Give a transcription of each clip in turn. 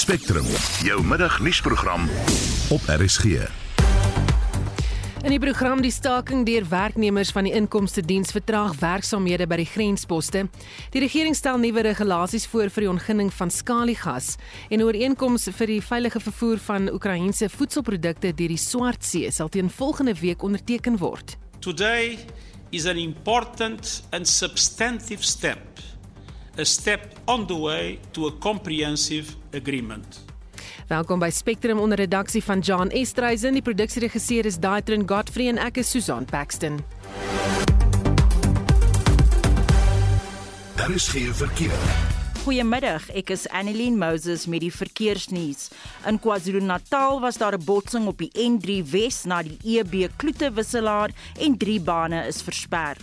Spectrum, jou middagnuusprogram op RSG. In die program die staking deur werknemers van die inkomste diens vertraag werksaamhede by die grensposte. Die regering stel nuwe regulasies voor vir die ontginning van skaliegas en 'n ooreenkoms vir die veilige vervoer van Oekraïense voedselprodukte deur die Swart See sal teen volgende week onderteken word. Today is an important and substantive step, a step on the way to a comprehensive agreement. Welkom by Spectrum onder redaksie van John Estreisen. Die produksieregisseur is Daitrin Godfrey en ek is Susan Paxton. Daar is geen verkeer. Goeiemiddag, ek is Annelien Moses met die verkeersnuus. In KwaZulu-Natal was daar 'n botsing op die N3 Wes na die EB Kloete wisselaar en drie bane is versper.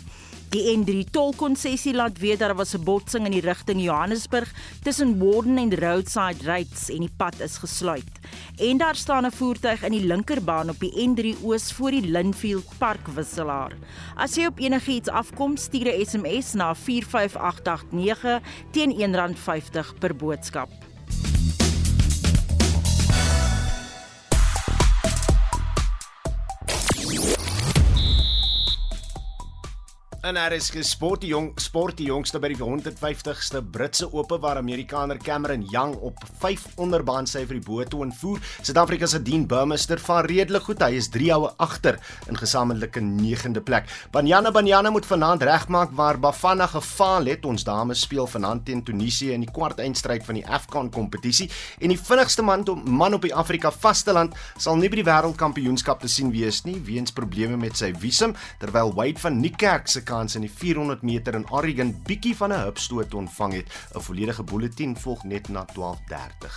Die N3 tolkonsessie laat weet daar was 'n botsing in die rigting Johannesburg tussen Warden en Roadside Rates en die pad is gesluit. En daar staan 'n voertuig in die linkerbaan op die N3 Oos voor die Linfield Park wisselaar. As jy op enigiets afkom, stuur 'n SMS na 45889 teen R1.50 per boodskap. En daar is gesport die jong sport die jongste by die 150ste Britse Ope waar Amerikaner Cameron Young op 5 onderbaan sy vir die bo toe invoer. Suid-Afrika se Dean Burmester vaar redelik goed. Hy is 3 houe agter in gesamentlike 9de plek. Banyana Banyana moet vanaand regmaak waar Bafana gefaal het. Ons dames speel vanaand teen Tunesië in die kwart eindstryd van die AFCON kompetisie en die vinnigste man op man op die Afrika vasteland sal nie by die wêreldkampioenskap te sien wees nie weens probleme met sy visum terwyl Wade van Niekerk se kans in die 400 meter in Oregon bietjie van 'n hupstoot ontvang het. 'n Volledige bulletin volg net na 12:30.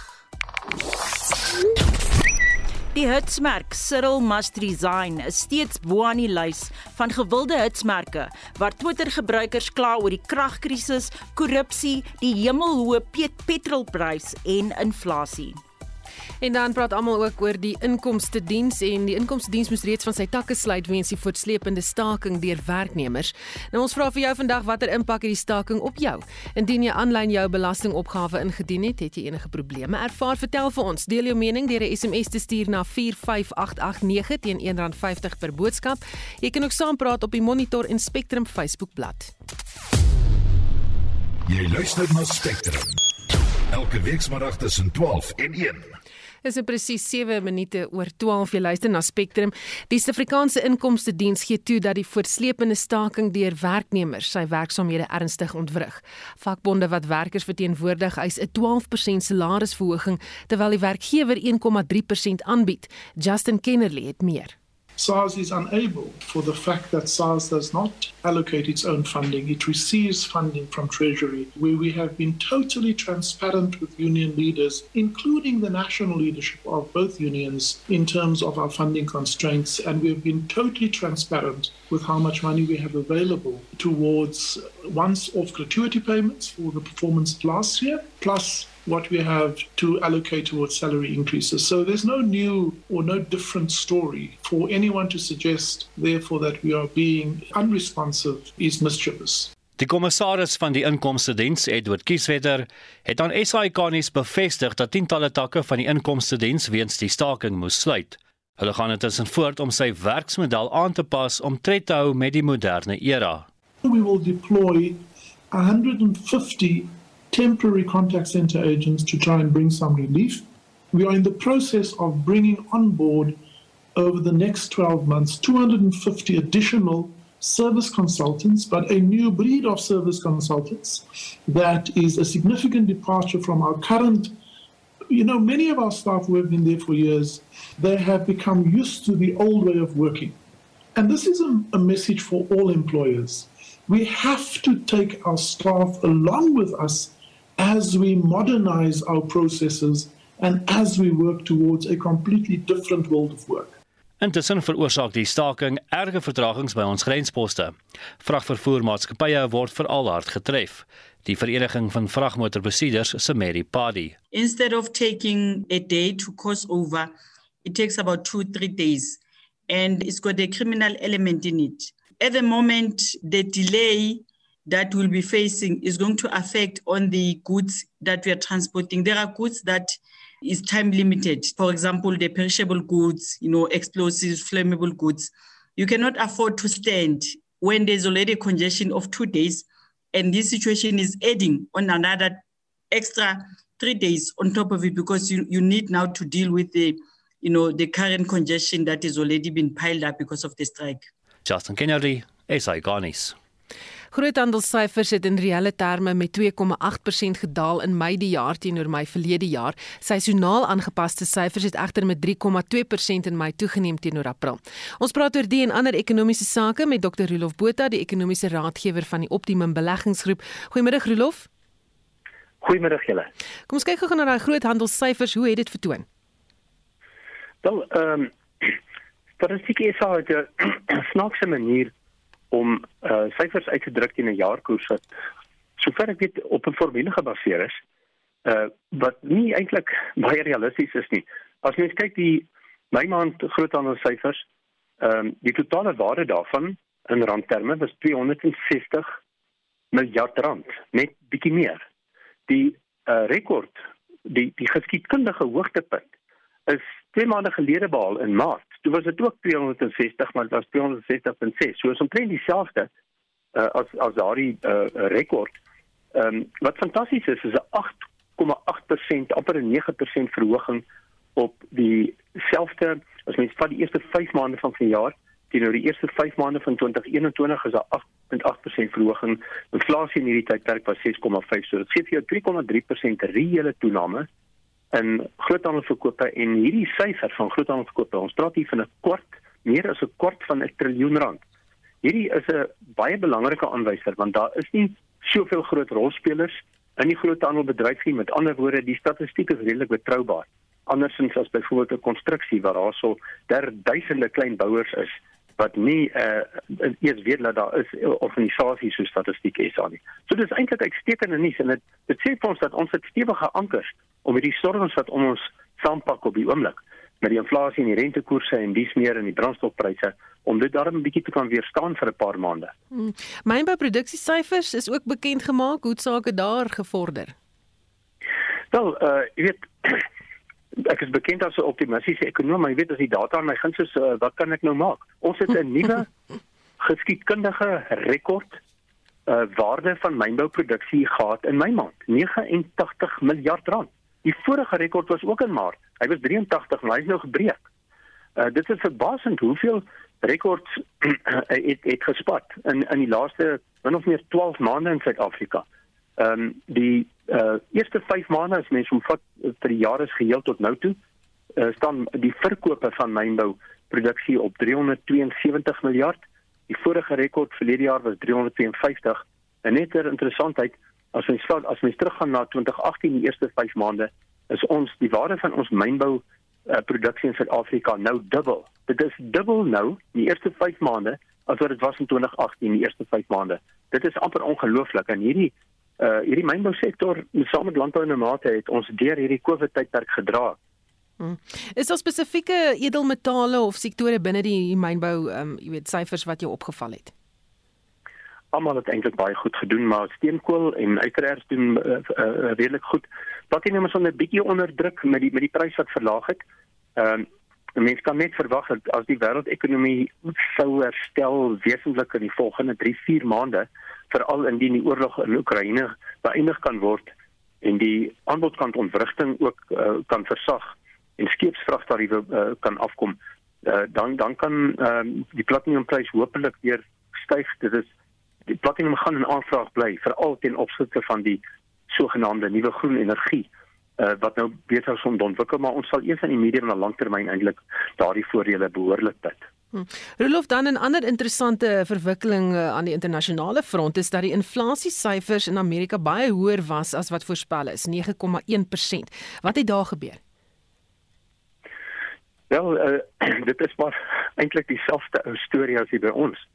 Die hitsmerk Cyril Must Resign is steeds bo aan die lys van gewilde hitsmerke waar Twitter-gebruikers kla oor die kragkrisis, korrupsie, die hemelhoë pet petrolprys en inflasie. En dan praat almal ook oor die inkomste diens en die inkomste diens moes reeds van sy takke sluit weens die voortsleepende staking deur werknemers. Nou ons vra vir jou vandag watter impak het die staking op jou? Indien jy aanlyn jou belastingopgawe ingedien het, het jy enige probleme ervaar? Vertel vir ons, deel jou mening deur 'n SMS te stuur na 45889 teen R1.50 per boodskap. Jy kan ook saampraat op die Monitor en Spectrum Facebookblad. Jy luister na Spectrum. Elke weekmiddag tussen 12 en 1. Dis in presies 7 minute oor 12 jy luister na Spectrum. Die Suid-Afrikaanse Inkomste Diens gee toe dat die voortsleepende staking deur werknemers sy werksaamhede ernstig ontwrig. Vakbonde wat werkers verteenwoordig, eis 'n 12% salarisverhoging terwyl die werkgewer 1,3% aanbied. Justin Kennerly het meer. SARS is unable for the fact that SARS does not allocate its own funding. It receives funding from Treasury, where we have been totally transparent with union leaders, including the national leadership of both unions, in terms of our funding constraints. And we've been totally transparent with how much money we have available towards once off gratuity payments for the performance last year, plus what we have to allocate towards salary increases. So there's no new or no different story for anyone to suggest, therefore, that we are being unresponsive is mischievous. Die kommissaris van die inkomste diens, Edward Kieswetter, het aan SAIK nuus bevestig dat tientalle takke van die inkomste diens weens die staking moes sluit. Hulle gaan intussen voort om sy werksmodel aan te pas om tred te hou met die moderne era. We will deploy 150 temporary contact center agents to try and bring some relief. We are in the process of bringing on board over the next 12 months 250 additional service consultants, but a new breed of service consultants that is a significant departure from our current. You know, many of our staff who have been there for years, they have become used to the old way of working. And this is a, a message for all employers. We have to take our staff along with us as we modernize our processes and as we work towards a completely different world of work. Intussen veroorsaak die staking erge vertragings by ons grensposte. Vragvervoermaatskappye word veral hard getref. Die vereniging van vragmotorbestuurders se Mary Paddy. Instead of taking a day to cross over, it takes about 2-3 days and it's got a criminal element in it. At the moment the delay that we'll be facing is going to affect on the goods that we are transporting. There are goods that is time limited. For example, the perishable goods, you know, explosives, flammable goods. You cannot afford to stand when there's already congestion of two days, and this situation is adding on another extra three days on top of it because you, you need now to deal with the you know the current congestion that has already been piled up because of the strike. Justin Kennedy, SA Garnis. Groothandelssyfers het in reële terme met 2,8% gedaal in Mei die jaar teenoor Mei verlede jaar. Seisoonaal aangepaste syfers het egter met 3,2% in Mei toegeneem teenoor April. Ons praat oor die en ander ekonomiese sake met Dr. Rolof Botha, die ekonomiese raadgewer van die Optimum Beleggingsgroep. Goeiemôre Rolof. Goeiemôre julle. Kom ons kyk gou na daai groothandelssyfers, hoe het dit vertoon? Wel, ehm um, statistiek is al 'n snaakse manier om uh syfers uit te druk in 'n jaarkoers wat sover ek weet op 'n formule gebaseer is uh wat nie eintlik baie realisties is nie. As mens kyk die my maand groothandelssyfers, ehm um, die totale waarde daarvan in randterme was 260 miljard rand, net bietjie meer. Die uh rekord, die die geskiedkundige hoogtepunt is 2 maande gelede behaal in Maart Toe was dit ook 260, maar dit was 260.6. So is omtrent dieselfde uh, as as daardie uh, rekord. Ehm um, wat fantasties is is 'n 8,8% amper 'n 9% verhoging op dieselfde as mens vat die eerste 5 maande van die jaar teenoor die eerste 5 maande van 2021 is daar 8.8% verhoging. Inflasie in hierdie tydperk was 6,5, so dit gee vir jou 3,3% reële toename in groothandelverkope en hierdie syfer van groothandelverkope, ons praat hier van 'n kwart, meer as 'n kwart van 'n triljoen rand. Hierdie is 'n baie belangrike aanwyser want daar is nie soveel groot rolspelers in die groothandelbedryf nie. Met ander woorde, die statistiek is redelik betroubaar. Andersins as byvoorbeeld 'n konstruksie waar daar so der duisende klein bouers is wat nie uh eers weet dat daar is organisasies so statistiek is aan nie. So dis eintlik uitstekende nuus en dit dit sê vir ons dat ons het stewige ankers om hierdie storms wat om ons saampak op die oomblik met die inflasie en die rentekoerse en dies meer in die brandstofpryse om dit darm 'n bietjie te kan weerstaan vir 'n paar maande. Hmm. Mynbouproduksiesyfers is ook bekend gemaak hoe sake daar gevorder. Wel, uh jy weet ek is bekend as 'n optimistiese ekonom, maar jy weet as die data aan my guns is, uh, wat kan ek nou maak? Ons het 'n nuwe geskiedkundige rekord uh waarde van mynbouproduksie gehad in my maand, 89 miljard rand. Die vorige rekord was ook in Maart. Hy was 83, maar hy is nou gebreek. Uh dit is verbasend hoeveel rekords het het gespat in in die laaste min of meer 12 maande in Suid-Afrika. Ehm um, die uh eerste 5 maande as mens omvat vir die jaar is geheel tot nou toe, uh, staan die verkope van mynbou produksie op 372 miljard. Die vorige rekord verlede jaar was 352. En net 'n interessantheid, as ons vat as ons teruggaan na 2018 die eerste 5 maande, is ons die waarde van ons mynbou uh, produksie in Suid-Afrika nou dubbel. Dit is dubbel nou die eerste 5 maande as wat dit was in 2018 die eerste 5 maande. Dit is amper ongelooflik en hierdie uh hierdie mynbou sektor saam met landbou en mate het ons deur hierdie COVID tydperk gedra. Hmm. Is daar spesifieke edelmetale of sektore binne die mynbou ehm um, jy weet syfers wat jou opgeval het? Almal het eintlik baie goed gedoen, maar steenkool en uiteraard doen uh, uh, redelik goed. Platinum is onder 'n bietjie onder druk met die met die prys wat verlaag het. Ehm um, mense kan net verwag dat as die wêreldekonomie sou herstel wesentlik in die volgende 3-4 maande, veral indien die oorlog in Oekraïne beëindig kan word en die aanbodkant ontwrigting ook uh, kan versag en skeepsvragtariewe uh, kan afkom uh, dan dan kan uh, die platinumprys hopelik weer styg. Dit is die platinum gaan in aanvraag bly veral ten opsigte van die sogenaamde nuwe groen energie uh, wat nou beter is om te ontwikkel maar ons sal eers in die medium en langtermyn eintlik daardie voordele behoorlik put Hm. Rolof dan 'n ander interessante verwikkeling uh, aan die internasionale front is dat die inflasiesyfers in Amerika baie hoër was as wat voorspel is, 9,1%. Wat het daar gebeur? Wel, uh, dit is maar eintlik dieselfde ou storie as hier by ons.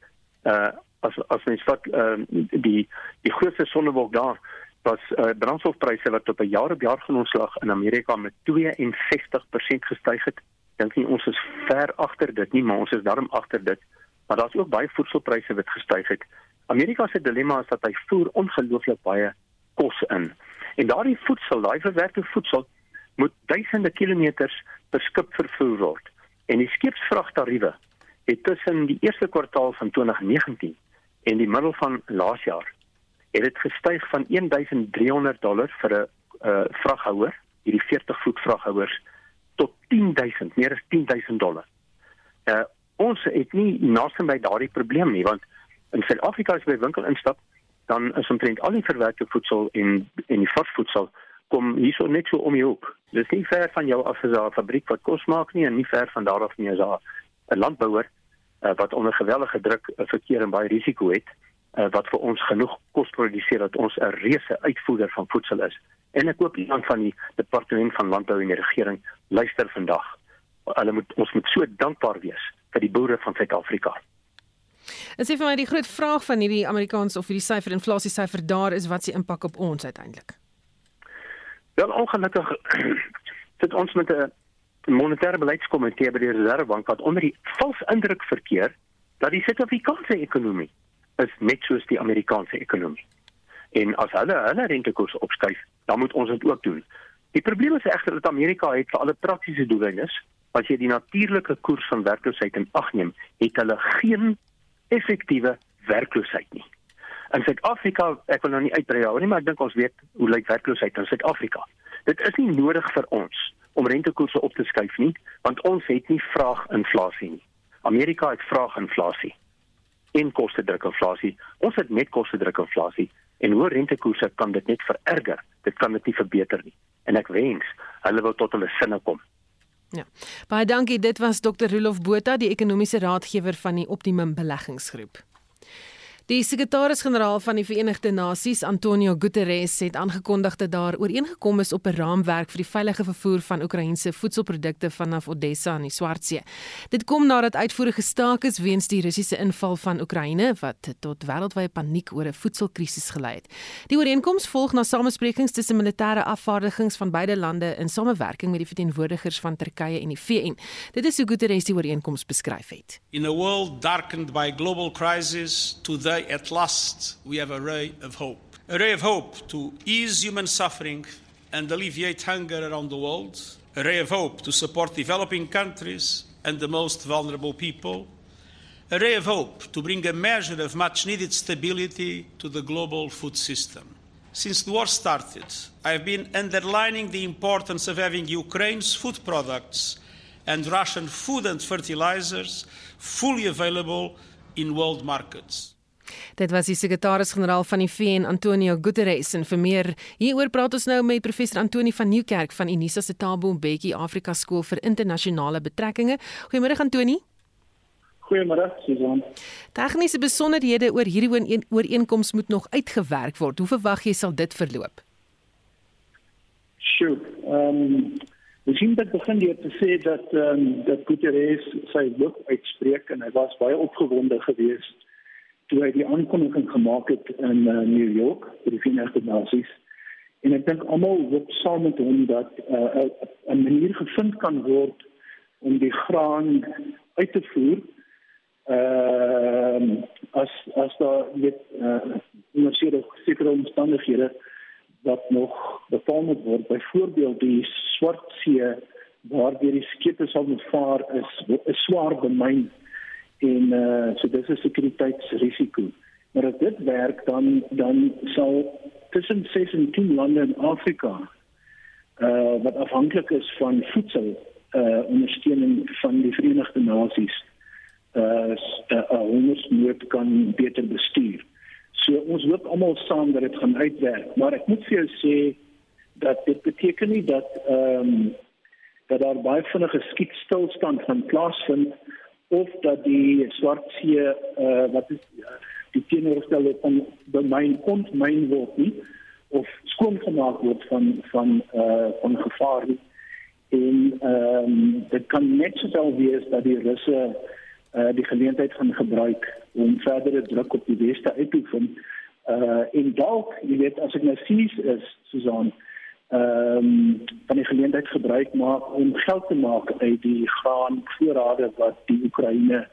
Uh as as mens vat uh, die die grootste sonnewolk daar was uh, brandstofpryse wat op 'n jaar op jaar genoemslag in Amerika met 62% gestyg het dink nie ons is ver agter dit nie, maar ons is darm agter dit. Maar daar's ook baie voedselpryse wat gestyg het. Amerika se dilemma is dat hy voer ongelooflik baie kos in. En daardie voedsel, daai verwerkte voedsel moet duisende kilometers per skip vervoer word. En die skeepsvragtariewe het tussen die eerste kwartaal van 2019 en die middel van laas jaar het dit gestyg van 1300 dollar vir 'n uh, vraghouer, hierdie 40 voet vraghouers tot 10000, meer as 10000 dollar. Uh ons het nie naaste by daardie probleem nie want in Suid-Afrika as jy by winkel instap, dan is omtrent al die verwerkte voedsel en en die varsvoedsel kom hierso net so om die hoek. Dis nie ver van jou af as 'n fabriek wat kos maak nie en nie ver van daar af nie as 'n landbouer uh, wat onder geweldige druk uh, verkeer en baie risiko het uh, wat vir ons genoeg kos produseer dat ons 'n reuse uitvoerder van voedsel is. En ek hoop iemand van die departement van landbou en die regering luister vandag. Hulle moet ons moet so dankbaar wees vir die boere van Suid-Afrika. Dit sê vir my die groot vraag van hierdie Amerikaanse of hierdie syfer inflasie syfer daar is wat se impak op ons uiteindelik. Wel ongelukkig sit ons met 'n monetêre beleidskomitee by die Reservebank wat onder die vals indruk verkeer dat die Suid-Afrikaanse ekonomie is net soos die Amerikaanse ekonomie. En as hulle hulle rentekoers opskuif, dan moet ons dit ook doen. Die probleem is egter dat Amerika het vir alle praktiese doeleindes, as jy die natuurlike koers van werkloosheid in ag neem, het hulle geen effektiewe werkloosheid nie. In Suid-Afrika, ek wil nou nie uitbrei oor nie, maar ek dink ons weet hoe lyk werkloosheid in Suid-Afrika. Dit is nie nodig vir ons om rentekoerse op te skuif nie, want ons het nie vraaginflasie nie. Amerika het vraaginflasie en koste druk inflasie. Ons het net koste druk inflasie en hoë rentekoerse kan dit net vererger. Dit kan dit nie verbeter nie. En ek wens hulle wil tot hulle sinne kom. Ja. Baie dankie. Dit was Dr. Rolof Botha, die ekonomiese raadgewer van die Optimum Beleggingsgroep. Die sekretaris-generaal van die Verenigde Nasies, Antonio Guterres, het aangekondig dat daar ooreengekom is op 'n raamwerk vir die veilige vervoer van Oekraïense voedselprodukte vanaf Odessa in die Swartsee. Dit kom nadat uitvoere gestaak is weens die Russiese inval van Oekraïne wat tot wêreldwye paniek oor 'n voedselkrisis gelei het. Die ooreenkoms volg na samesprekings tussen militêre afvaardigings van beide lande in samewerking met die verteenwoordigers van Turkye en die VN. Dit is hoe Guterres die ooreenkoms beskryf het. In a world darkened by global crisis to the at last, we have a ray of hope. A ray of hope to ease human suffering and alleviate hunger around the world. A ray of hope to support developing countries and the most vulnerable people. A ray of hope to bring a measure of much needed stability to the global food system. Since the war started, I have been underlining the importance of having Ukraine's food products and Russian food and fertilizers fully available in world markets. Dit was die sekretaris-generaal van die VN, Antonio Guterres, en vir meer hieroor praat ons nou met professor Antoni van Nieuwkerk van Unisa se Tabo Mbeki Afrika Skool vir Internasionale Betrekkinge. Goeiemôre Antoni. Goeiemôre, Susan. Tegniese besonderhede oor hierdie ooreenkoms moet nog uitgewerk word. Hoe verwag jy sal dit verloop? Sjoe. Ehm um, Ons sien dat begin deur te sê dat ehm um, dat Guterres sy loop uitspreek en hy was baie opgewonde geweest toe hy die aankondiging gemaak het in uh, New York vir die Verenigde Nasies. En ek dink almal hoop saam met hom dat uh, 'n manier gevind kan word om die graan uit te voer. Ehm uh, as as daar net uh, onderskeie sekere omstandighede wat nog bepaal moet word. Byvoorbeeld die Swart See waar die skepe sal moet vaar is 'n swaar bemyn en uh, so dis 'n sekuriteitsrisiko. Maar as dit werk dan dan sal tussen 6 en 10 lande in Afrika uh wat afhanklik is van voedsel uh ondersteuning van die Verenigde Nasies uh 'n hongersnood kan beter bestuur. So ons hoop almal saam dat dit gaan uitwerk, maar ek moet vir jou sê dat dit beteken nie dat ehm um, dat daar baie vinnige skietstilstand gaan plaasvind of dat die swart see uh, wat is die teenoorgestelde van bemyn ontmyn word nie of skoongemaak word van van uh, van gevaar nie. en ehm um, dit kan net sowel wees dat die russe uh, die geleentheid gaan gebruik om verdere druk op die weste uit te oefen uh en dalk jy weet as ek nou sies is Susan ehm um, van die geleentheid gebruik maak om geld te maak uit die graan voorrade wat die Oekraïne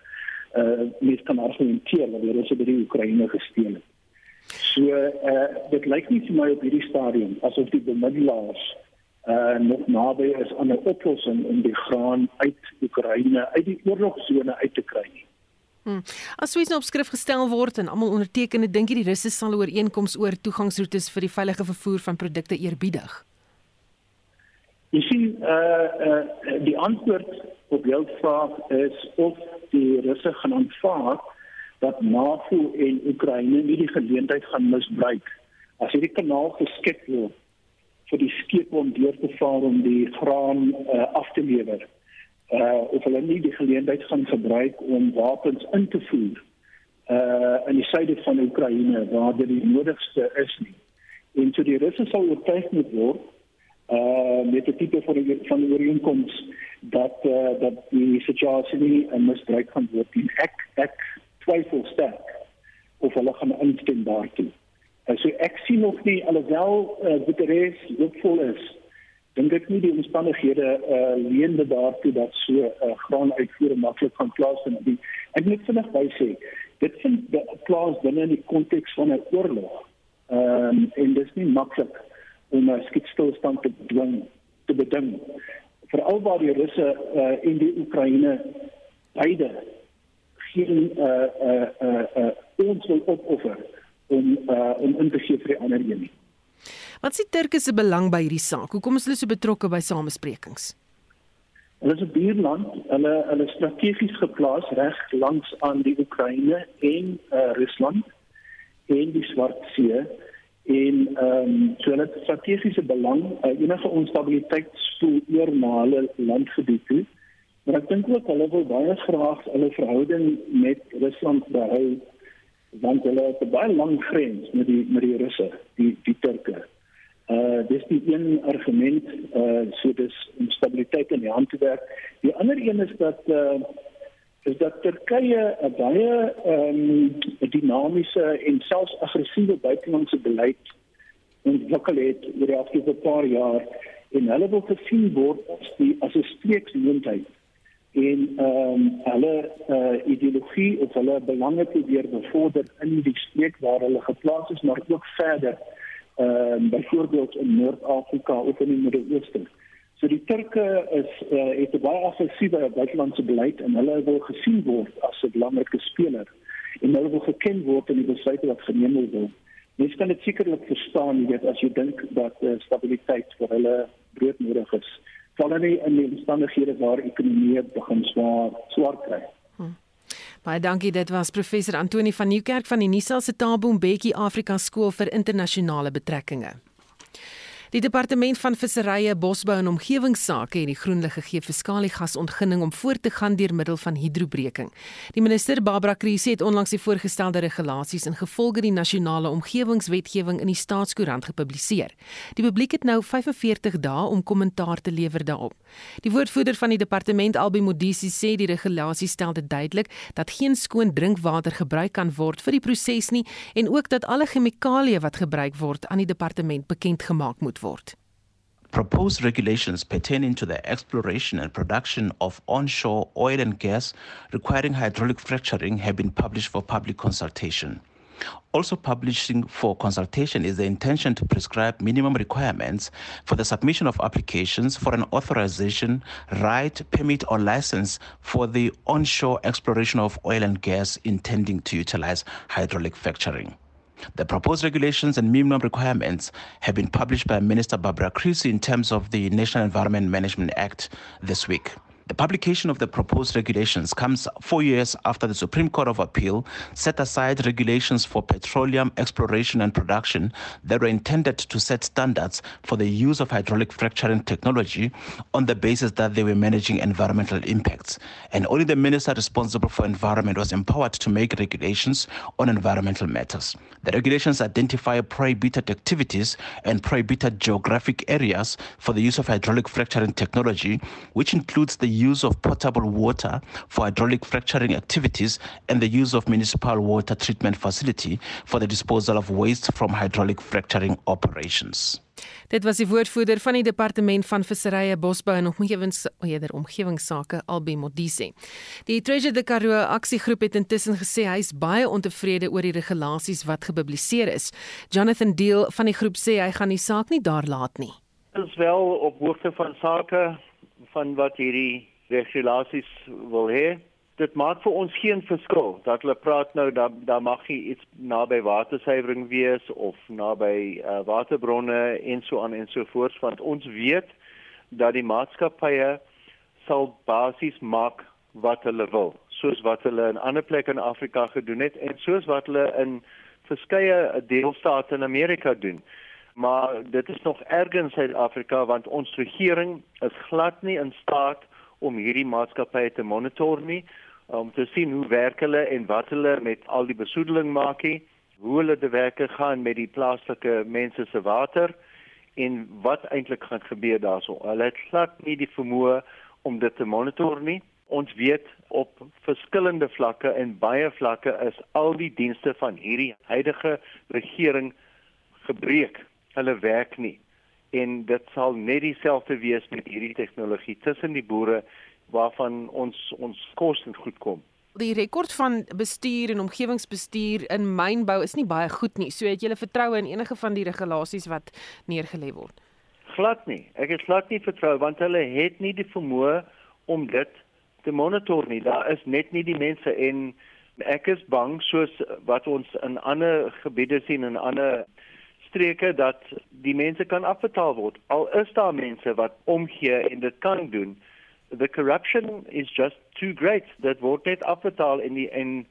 uh mens kan argumenteer dat Russe by die Oekraïne gesteel het. So uh dit lyk nie vir my op hierdie stadium asof die bemiddelaars uh nog naby is aan 'n oplossing om die graan uit Oekraïne uit die oorlogsone uit te kry. Hmm. As Swiss nou op skrif gestel word en almal onderteken, dink jy die Russe sal ooreenkomste oor toegangsroetes vir die veilige vervoer van produkte eerbiedig? Jy sien uh uh die antwoord op jou vraag is of die Russe gaan aanvaar dat NAVO en Oekraïne nie die geleentheid gaan misbruik as hierdie kanaal geskep word vir die skepe om deur te vaar om die graan uh, af te lewer. Uh of hulle nie die geleentheid gaan gebruik om wapens in te voer uh in die suide van Oekraïne waar dit die nodigste is nie. En so die Russe sal oortuig moet word uh met 'n tipe van die, van die ooreenkoms dat uh, dat die situasie nie uh, misbruik gaan word nie. Ek ek twyfel sterk of hulle gaan instem daartoe. Uh, so ek sien nog nie alhoewel uh, Guterres hoopvol is. Dink ek nie die omstandighede uh leende daartoe dat so 'n uh, graan uitvoer maklik gaan plaasvind nie. Ek moet vinnig by sê, dit vind plaas binne in die konteks van 'n oorlog. Ehm um, en dit is nie maklik om 'n skietstilstand te dwing te beding. Veral waar die Russe uh, en die Oekraïne beide geen uh uh uh, uh ons wil opoffer om uh om in te gee vir die ander een nie. Wat is die Turke se belang by hierdie saak? Hoekom is hulle so betrokke by samesprekings? Hulle is 'n buurland, hulle hulle strategies geplaas reg langs aan die Oekraïne en uh Rusland en die Swart See en ehm um, so net strategiese belang uh, enige onstabiliteit spoel oor na hulle landgebied toe. Maar ek dink ook hulle wil baie graag hulle verhouding met Rusland behou want hulle het 'n baie lang grens met die met die Russe, die die Turke. Uh dis die een argument uh so dis onstabiliteit in die hand te werk. Die ander een is dat uh is dat Turkye 'n baie ehm um, dinamiese en selfs aggressiewe buitelandse beleid ontwikkel het oor die afgelope paar jaar en hulle wil gesien word as die as 'n streeksmoondheid en ehm um, hulle uh, ideologie of hulle belange probeer bevorder in die streek waar hulle geplaas is maar ook verder ehm um, byvoorbeeld in Noord-Afrika of in die Midde-Ooste. So die Turke is uh, het 'n baie aggressiewe buitelandse beleid en hulle wil gesien word as 'n belangrike speler en hulle wil geken word in die besluite wat geneem word. Mens kan dit sekerlik verstaan, jy weet, as jy dink dat uh, stabiliteit vir hulle broodnodig is. Val nie in die omstandighede waar ekonomie begin swaar swaar kry. Hm. Baie dankie, dit was professor Antoni van Nieuwkerk van die Nisa se Tabo Mbeki Afrika Skool vir Internasionale Betrekkinge. Die departement van visserye, bosbou en omgewingsake het die groen lig gegee vir skaliegasontginning om voort te gaan deur middel van hidrobreking. Die minister Barbara Kruse het onlangs die voorgestelde regulasies in gevolge die nasionale omgewingswetgewing in die staatskoerant gepubliseer. Die publiek het nou 45 dae om kommentaar te lewer daarop. Die woordvoerder van die departement, Albi Modisi, sê die regulasie stel dit duidelik dat geen skoon drinkwater gebruik kan word vir die proses nie en ook dat alle chemikalieë wat gebruik word aan die departement bekend gemaak moet word. Proposed regulations pertaining to the exploration and production of onshore oil and gas requiring hydraulic fracturing have been published for public consultation. Also publishing for consultation is the intention to prescribe minimum requirements for the submission of applications for an authorization, right, permit or license for the onshore exploration of oil and gas intending to utilize hydraulic fracturing. The proposed regulations and minimum requirements have been published by Minister Barbara Creasy in terms of the National Environment Management Act this week. The publication of the proposed regulations comes four years after the Supreme Court of Appeal set aside regulations for petroleum exploration and production that were intended to set standards for the use of hydraulic fracturing technology on the basis that they were managing environmental impacts. And only the minister responsible for environment was empowered to make regulations on environmental matters. The regulations identify prohibited activities and prohibited geographic areas for the use of hydraulic fracturing technology, which includes the use of potable water for hydraulic fracturing activities and the use of municipal water treatment facility for the disposal of waste from hydraulic fracturing operations. Dit was die woordvoerder van die departement van visserye, bosbou en omgewings eerder omgewingsake Albi Modise. Die Treasure the Karoo aksiegroep het intussen gesê hy is baie ontevrede oor die regulasies wat gepubliseer is. Jonathan Deal van die groep sê hy gaan die saak nie daar laat nie. Dit is wel op hoogte van sake van wat hierdie regulasies wil hê. Dit maak vir ons geen verskil dat hulle praat nou dat daar mag jy iets naby watersuiwering wees of naby uh, waterbronne en so aan en so voort want ons weet dat die maatskappye sal basies maak wat hulle wil soos wat hulle in ander plekke in Afrika gedoen het en soos wat hulle in verskeie deelstate in Amerika doen maar dit is nog erger in Suid-Afrika want ons regering is glad nie in staat om hierdie maatskappye te monitor nie om te sien hoe werk hulle en wat hulle met al die besoedeling maak nie, hoe hulle te werk gaan met die plaaslike mense se water en wat eintlik gaan gebeur daarso. Hulle het glad nie die vermoë om dit te monitor nie. Ons weet op verskillende vlakke en baie vlakke is al die dienste van hierdie huidige regering gebreek. Hulle werk nie. En dit sal net dieselfde wees met hierdie tegnologie tussen die boere waarvan ons ons kos en goed kom. Die rekord van bestuur en omgewingsbestuur in mynbou is nie baie goed nie. So het jy vertroue in enige van die regulasies wat neergelê word? Glad nie. Ek het glad nie vertrou want hulle het nie die vermoë om dit te monitor nie. Daar is net nie die mense en ek is bang soos wat ons in ander gebiede sien en ander streke dat die mense kan afbetaal word. Al is daar mense wat omgee en dit kan doen the corruption is just too great. Dat word net afbetaal in die en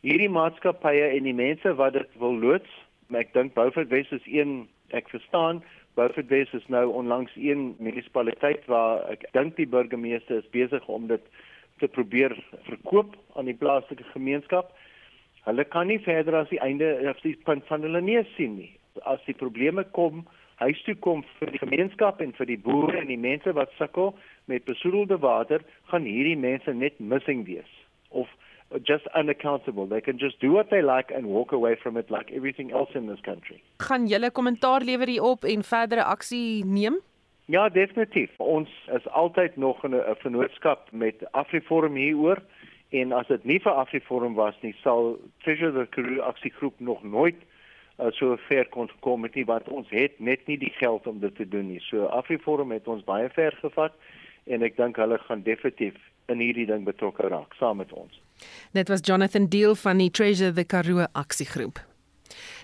hierdie maatskappye en die mense wat dit wil loods ek dink Beaufort West is een ek verstaan Beaufort West is nou onlangs een munisipaliteit waar ek dink die burgemeester is besig om dit te probeer verkoop aan die plaaslike gemeenskap. Hulle kan nie verder as die einde as die punt van hulle neus sien nie as die probleme kom huis toe kom vir die gemeenskap en vir die boere en die mense wat sukkel met besoedelde water, gaan hierdie mense net missing wees of just unaccountable. They can just do what they like and walk away from it like everything else in this country. Gaan julle kommentaar lewer hierop en verdere aksie neem? Ja, definitief. Ons is altyd nog in 'n vennootskap met Afriforum hieroor en as dit nie vir Afriforum was nie, sal Treasure the Karoo aksiegroep nog nooit uh, so ver kon gekom het nie want ons het net nie die geld om dit te doen nie. So Afriforum het ons baie ver gevat en ek dink hulle gaan definitief in hierdie ding betrokke raak saam met ons. Dit was Jonathan Deal van die Treasure the Karoo aksiegroep.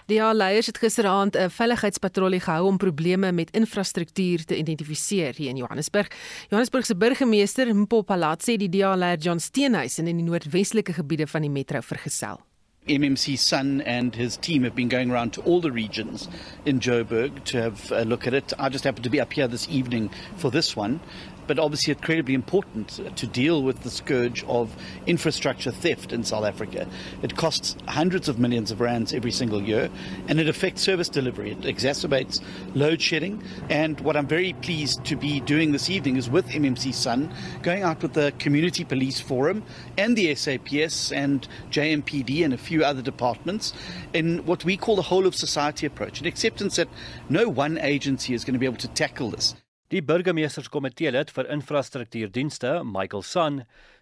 Die leiers het gisteraand 'n veiligheidspatrollie gehou om probleme met infrastruktuur te identifiseer hier in Johannesburg. Johannesburg se burgemeester Mpo Palat sê die DA-leier John Steenhuisen in die noordwestelike gebiede van die metro vergesel. MMC Sun and his team have been going around to all the regions in Joburg to have a look at it. I just happened to be up here this evening for this one. But obviously incredibly important to deal with the scourge of infrastructure theft in South Africa. It costs hundreds of millions of rands every single year, and it affects service delivery. It exacerbates load shedding. And what I'm very pleased to be doing this evening is with MMC Sun, going out with the Community Police Forum and the SAPS and JMPD and a few other departments in what we call the whole of society approach, an acceptance that no one agency is going to be able to tackle this. Die burgemeesterskomitee lid vir infrastruktuurdienste, Michael San,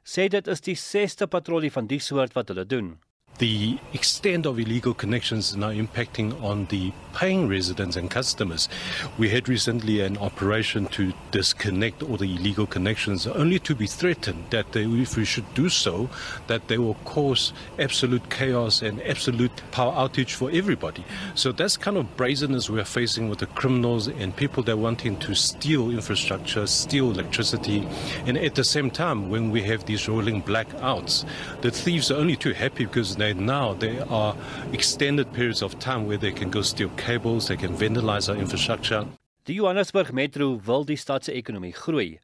sê dit is die 6ste patrollie van die soort wat hulle doen. The extent of illegal connections now impacting on the paying residents and customers. We had recently an operation to disconnect all the illegal connections, only to be threatened that they, if we should do so, that they will cause absolute chaos and absolute power outage for everybody. So that's kind of brazenness we are facing with the criminals and people that are wanting to steal infrastructure, steal electricity, and at the same time, when we have these rolling blackouts, the thieves are only too happy because they now there are extended periods of time where they can go steal cables, they can vandalize our infrastructure. Die Johannesburg Metro wil die stad se ekonomie groei.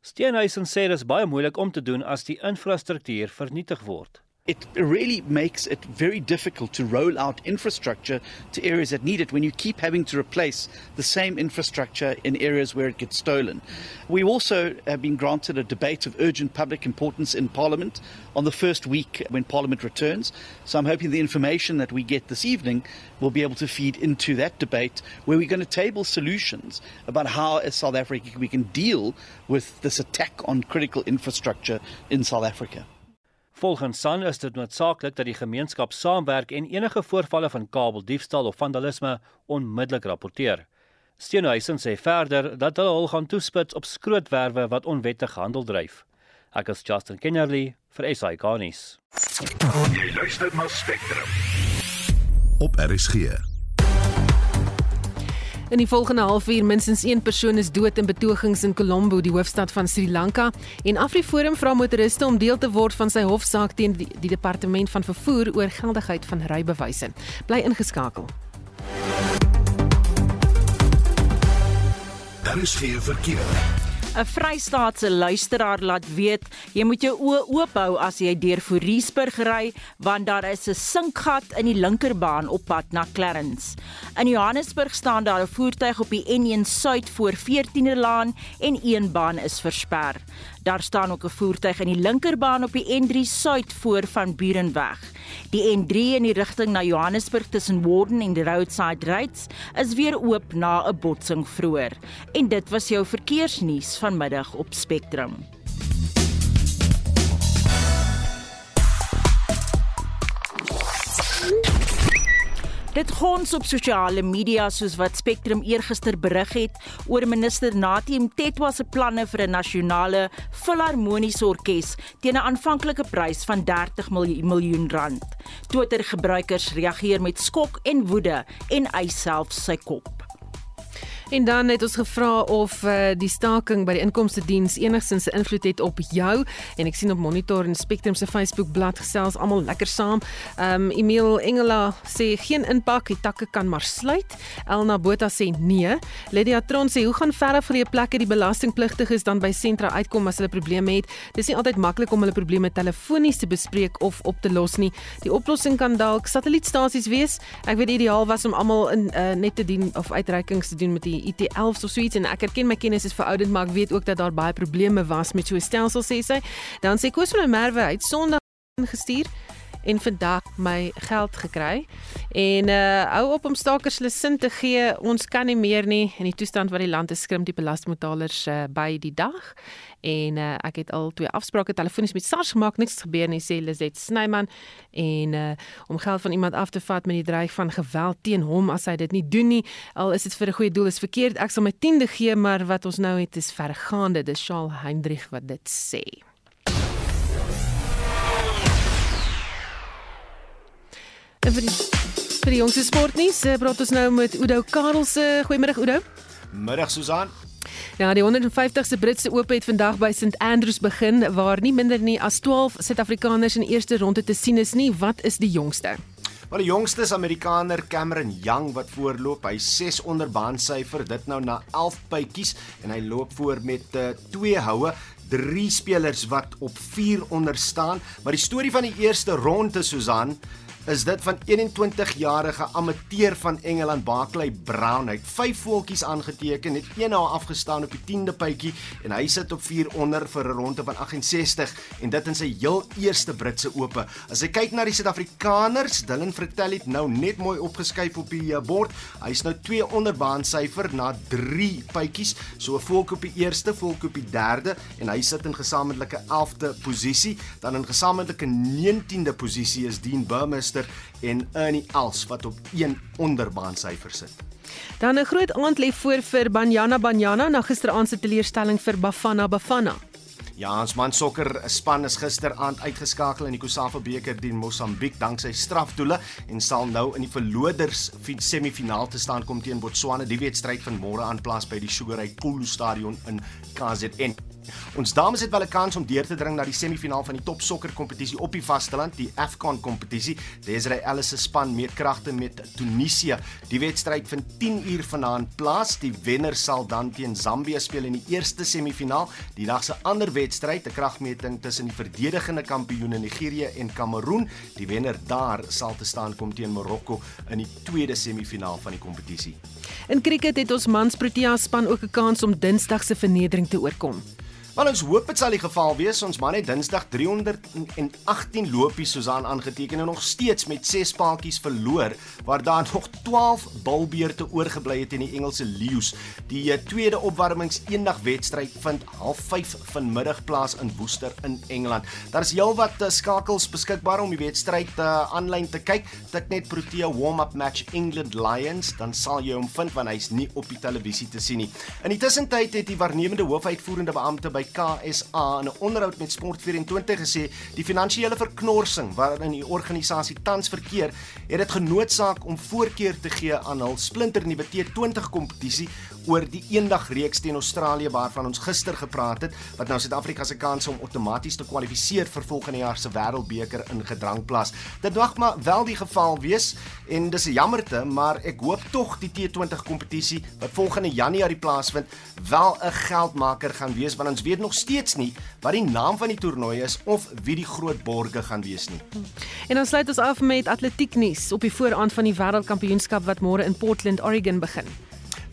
Steenhuisen sê dit is baie moeilik om te doen as die infrastruktuur vernietig word. It really makes it very difficult to roll out infrastructure to areas that need it when you keep having to replace the same infrastructure in areas where it gets stolen. We also have been granted a debate of urgent public importance in Parliament on the first week when Parliament returns. So I'm hoping the information that we get this evening will be able to feed into that debate where we're going to table solutions about how, as South Africa, we can deal with this attack on critical infrastructure in South Africa. Volgens SAN is dit noodsaaklik dat die gemeenskap saamwerk en enige voorvalle van kabeldiefstal of vandalisme onmiddellik rapporteer. Steenhuisen sê verder dat hulle hul gaan toespits op skrootwerwe wat onwettig handel dryf. Ek is Justin Kennerly vir SI Garnis. Jy luister na Spectrum. Op RSG. In die volgende halfuur minstens 1 persoon is dood in betogings in Colombo, die hoofstad van Sri Lanka, en AfriForum vra motoriste om deel te word van sy hofsaak teen die, die departement van vervoer oor geldigheid van rybewyse. Bly ingeskakel. Daar is geen verkeer. 'n Vrystaatse luisteraar laat weet jy moet jou oë oop hou as jy deur Fourierburg ry want daar is 'n sinkgat in die linkerbaan op pad na Clarence. In Johannesburg staan daar 'n voertuig op die N1 Suid voor 14de Laan en een baan is versper. Daar staan ook 'n voertuig in die linkerbaan op die N3 Suid voor van Burenweg. Die N3 in die rigting na Johannesburg tussen Warden en die Roadside Rates is weer oop na 'n botsing vroeër. En dit was jou verkeersnuus vanmiddag op Spectrum. Dit gons op sosiale media soos wat Spectrum eergister berig het oor minister Natim Tetwa se planne vir 'n nasionale filharmoniese orkes teen 'n aanvanklike prys van 30 miljoen rand. Twitter-gebruikers reageer met skok en woede en eis self sy kop. En dan het ons gevra of uh, die staking by die inkomste diens enigstens 'n invloed het op jou en ek sien op Monitor en Spectrum se Facebook bladsy gesels almal lekker saam. Ehm um, Emil Engela sê geen impak, die takke kan maar sluit. Elna Botha sê nee. Lydia Tron sê hoe gaan verre vleie plekke die belastingpligtiges dan by sentra uitkom as hulle probleme het? Dis nie altyd maklik om hulle probleme telefonies te bespreek of op te los nie. Die oplossing kan dalk satellietstasies wees. Ek weet ideaal was om almal in uh, net te dien of uitreikings te doen met die IT11 of so iets en ek erken my kennis is verouderd maar ek weet ook dat daar baie probleme was met so 'n stelsel sê sy. Dan sê Koos van der Merwe uit Sondag ingestuur en vandag my geld gekry. En uh hou op om stakers hulle sin te gee. Ons kan nie meer nie in die toestand wat die land is skrimp die belastingbetalers uh, by die dag. En uh ek het al twee afsprake telefonies met SARS gemaak, niks gebeur nie sê Lizet Snyman en uh om geld van iemand af te vat met die dreig van geweld teen hom as hy dit nie doen nie. Al is dit vir 'n goeie doel is verkeerd. Ek sal my 10de gee, maar wat ons nou het is vergaande. Dis Charles Hendrik wat dit sê. En vir die vir die jongste sportnuus, eh, praat ons nou met Udo Karelse. Goeiemôre Udo. Middag Susan. Ja, die 150ste Britse Ope het vandag by St Andrews begin waar nie minder nie as 12 Suid-Afrikaners in eerste ronde te sien is nie. Wat is die jongste? Maar die jongste is Amerikaner Cameron Young wat voorloop. Hy 6 onder baansyfer, dit nou na 11 bytjies en hy loop voor met 2 uh, houe drie spelers wat op 4 onder staan, maar die storie van die eerste ronde Susan is dit van 21-jarige amateur van Engeland Barkley Brown. Hy het 5 voeltjies aangeteken, het een nou afgestaan op die 10de puitjie en hy sit op 4 onder vir 'n ronde van 68 en dit in sy heel eerste Britse ope. As jy kyk na die Suid-Afrikaners, Dylan Vertel het nou net mooi opgeskuif op die eh, bord. Hy's nou 2 onder baansyfer na 3 puitjies, so 'n volk op die eerste, volk op die derde en hy sit in gesamentlike 11de posisie. Dan in gesamentlike 19de posisie is Dean Burmester Forster en Ernie Els wat op 1 onderbaansyfer sit. Dan 'n groot aand lê voor vir Banyana Banyana na gisteraand se teleurstelling vir Bafana Bafana. Ja, ons man sokker span is gisteraand uitgeskakel in die Kusafa beker teen Mosambiek danksy strafdoele en sal nou in die verloders semifinaal te staan kom teen Botswana. Die wedstryd van môre aan plaas by die Sugar Ray Kulu Stadion in KZN. Ons dames het wel 'n kans om deur te dring na die semifinaal van die top sokker kompetisie op die vasteland, die AFCON kompetisie. Desiree Ellis se span meet kragte met Tunesië. Die wedstryd vind 10 uur vanaand plaas. Die wenner sal dan teen Zambië speel in die eerste semifinaal. Die dag se ander wedstryd, 'n kragmeting tussen die verdedigende kampioene Nigerië en Kameroen. Die wenner daar sal te staan kom teen Marokko in die tweede semifinaal van die kompetisie. In cricket het ons mans Protea span ook 'n kans om Dinsdag se vernedering te oorkom. Maar ons hoop dit sal die geval wees. Ons man het Dinsdag 318 lopies soos aan aangeteken en nog steeds met 6 paadjies verloor waar daar nog 12 bilbeerte oorgebly het in die Engelse Lions. Die eh, tweede opwarmings eendag wedstryd vind half 5 vanmiddag plaas in Worcester in Engeland. Daar is heelwat uh, skakels beskikbaar om die wedstryd aanlyn uh, te kyk. Tik net Protea warm-up match England Lions, dan sal jy hom vind want hy's nie op die televisie te sien nie. In die tussentyd het die waarnemende hoofuitvoerende beampte by KSA in 'n onderhoud met Sport24 gesê die finansiële verknorsing waarin die organisasie tans verkeer, het dit genoodsaak om voorkeur te gee aan hul splinternuwe T20 kompetisie oor die eendag reeks teen Australië waarvan ons gister gepraat het wat nou Suid-Afrika se kans om outomaties te kwalifiseer vir volgende jaar se Wêreldbeker in gedrang plaas. Dit mag maar wel die geval wees en dis 'n jammerte, maar ek hoop tog die T20 kompetisie wat volgende Januarie plaasvind wel 'n geldmaker gaan wees want ons weet nog steeds nie wat die naam van die toernooi is of wie die groot borgers gaan wees nie. En ons sluit ons af met atletiek nuus op die vooraand van die Wêreldkampioenskap wat môre in Portland, Oregon begin.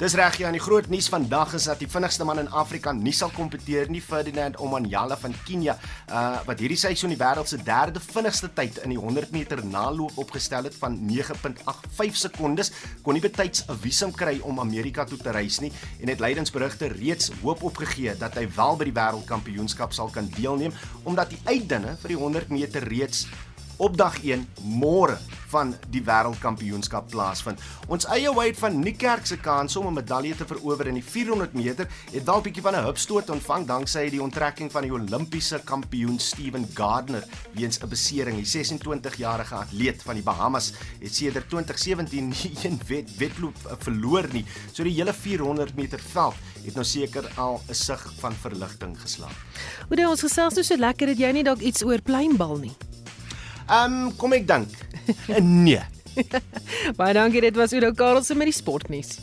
Dis reg ja, en die groot nuus vandag is dat die vinnigste man in Afrika nie sal kompeteer nie, Ferdinand Omanyala van Kenia, uh wat hierdie seisoen die wêreld se derde vinnigste tyd in die 100 meter naloop opgestel het van 9.85 sekondes, kon nie betyds 'n visum kry om Amerika toe te reis nie en het lydensberigte reeds hoop opgegee dat hy wel by die wêreldkampioenskap sal kan deelneem omdat die uitdinne vir die 100 meter reeds op dag 1 môre van die wêreldkampioenskap plaasvind. Ons eie Wade van Niekerk se kans om 'n medalje te verower in die 400 meter het wel 'n bietjie van 'n hupstoot ontvang danksy die onttrekking van die Olimpiese kampioen Steven Gardner weens 'n besering. Die 26-jarige atleet van die Bahamas het sedert 2017 nie een wet wedloop verloor nie. So die hele 400 meter veld het nou seker al 'n sig van verligting geslaan. Hoe dit ons gesels nou so lekker dat jy nie dalk iets oor pleinbal nie. Ehm um, kom ek dink. nee. Baie dankie, dit was Udo Karlse met die sportnuus.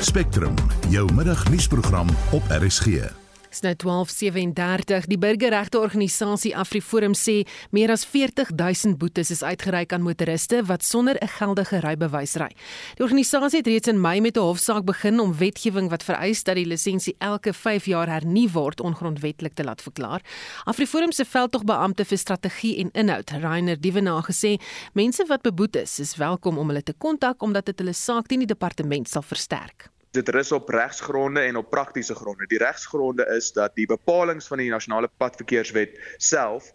Spectrum, jou middagnuusprogram op RSG. Dis nou 12:37. Die burgerregte organisasie AfriForum sê meer as 40000 boetes is uitgereik aan motoriste wat sonder 'n geldige rybewys ry. Die organisasie het reeds in Mei met 'n hofsaak begin om wetgewing wat vereis dat die lisensie elke 5 jaar hernu word ongrondwetlik te laat verklaar. AfriForum se veldtogbeampte vir strategie en inhoud, Rainer Dievenaar gesê, mense wat beboet is, is welkom om hulle te kontak omdat dit hulle saak teen die departement sal versterk dit rus op regsgronde en op praktiese gronde. Die regsgronde is dat die bepalinge van die nasionale padverkeerswet self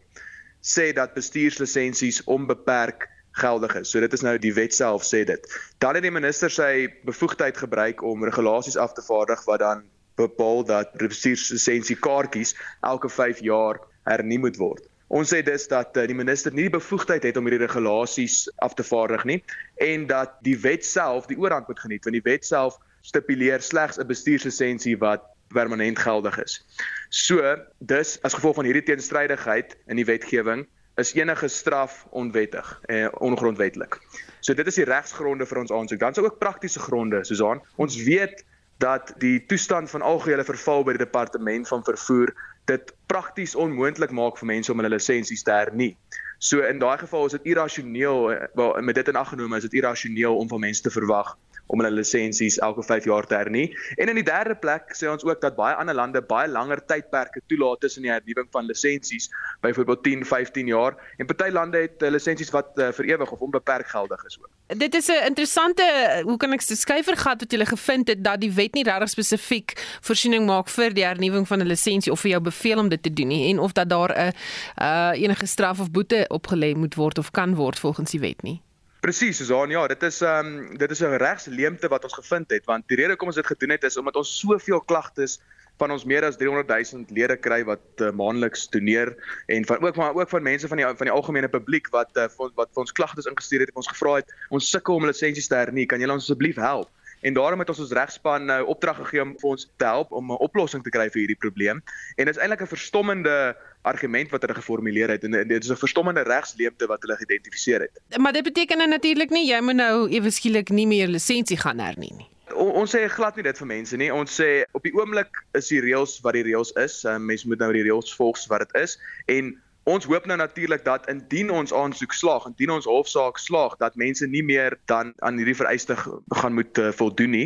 sê dat bestuurslisensies onbeperk geldig is. So dit is nou die wet self sê dit. Dan het die minister sy bevoegdheid gebruik om regulasies af te vaardig wat dan bepaal dat bestuurslisensie kaartjies elke 5 jaar hernu moet word. Ons sê dus dat uh, die minister nie die bevoegdheid het om hierdie regulasies af te vaardig nie en dat die wet self die oorhand moet geniet want die wet self stipuleer slegs 'n bestuurslisensie wat permanent geldig is. So, dus as gevolg van hierdie teenstrydigheid in die wetgewing is enige straf onwettig en eh, ongrondwetlik. So dit is die regsgronde vir ons aansoek. Dan is ook praktiese gronde, Susan. Ons weet dat die toestand van algehele verval by die departement van vervoer dit prakties onmoontlik maak vir mense om hulle lisensies te hernie. So in daai geval is dit irrasioneel, eh, wel met dit in ag genome is dit irrasioneel om van mense te verwag om hulle lisensies elke 5 jaar te hernie. En in die derde plek sê ons ook dat baie ander lande baie langer tydperke toelaat tussen die hernuwing van lisensies, byvoorbeeld 10, 15 jaar, en party lande het uh, lisensies wat uh, vir ewig of onbeperk geldig is ook. Dit is 'n interessante, hoe kan ek sê, skuivergat wat jy gevind het dat die wet nie regtig spesifiek voorsiening maak vir die hernuwing van 'n lisensie of vir jou beveel om dit te doen nie en of dat daar 'n uh, enige straf of boete opgelê moet word of kan word volgens die wet nie. Presies, Susan, ja, dit is ehm um, dit is 'n regsleemte wat ons gevind het want die rede hoekom ons dit gedoen het is omdat ons soveel klagtes van ons meer as 300 000 lede kry wat uh, maandeliks doneer en van ook maar ook van mense van die van die algemene publiek wat uh, wat vir ons klagtes ingestuur het en ons gevra het ons sukkel om lisensies te hernie, kan julle ons asseblief help? en daarom het ons ons regspan nou opdrag gegee om vir ons te help om 'n oplossing te kry vir hierdie probleem. En dit is eintlik 'n verstommende argument wat hulle geformuleer het en dit is 'n verstommende regsleemte wat hulle geïdentifiseer het. Maar dit beteken nou natuurlik nie jy moet nou ewe skielik nie meer lisensie gaan hernie nie. O, ons sê glad nie dit vir mense nie. Ons sê op die oomblik is die reëls wat die reëls is. Uh, mense moet nou die reëls volg wat dit is en ons hoop nou natuurlik dat indien ons aansoek slaag, indien ons hofsaak slaag, dat mense nie meer dan aan hierdie vereiste gaan moet uh, voldoen nie.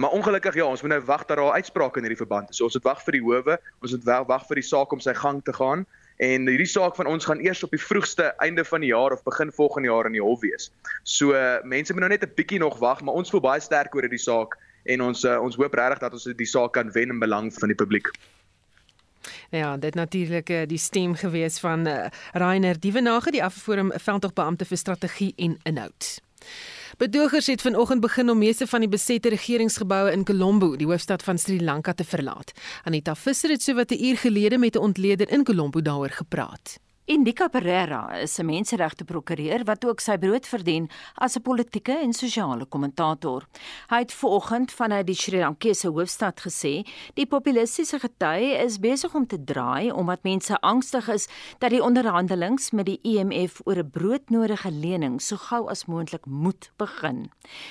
Maar ongelukkig ja, ons moet nou wag dat daar uitspraak in hierdie verband is. So ons moet wag vir die howe, ons moet wag vir die saak om sy gang te gaan en hierdie saak van ons gaan eers op die vroegste einde van die jaar of begin volgende jaar in die hof wees. So uh, mense moet nou net 'n bietjie nog wag, maar ons voel baie sterk oor hierdie saak en ons uh, ons hoop regtig dat ons die saak kan wen in belang van die publiek. Ja, dit natuurlik eh, die stem gewees van uh, Rainer Dievenage, die afvoerum veldtogbeampte vir strategie en inhoud. Bedogers het vanoggend begin om meeste van die besette regeringsgeboue in Colombo, die hoofstad van Sri Lanka te verlaat. Anita Visser het sowat 'n uur gelede met 'n ontleder in Colombo daaroor gepraat. Indika Pereira is 'n menseregte prokureur wat ook sy brood verdien as 'n politieke en sosiale kommentator. Hy het vanoggend vanuit die Sri Lankese hoofstad gesê, die populistiese gety is besig om te draai omdat mense angstig is dat die onderhandelinge met die IMF oor 'n broodnodige lening so gou as moontlik moet begin.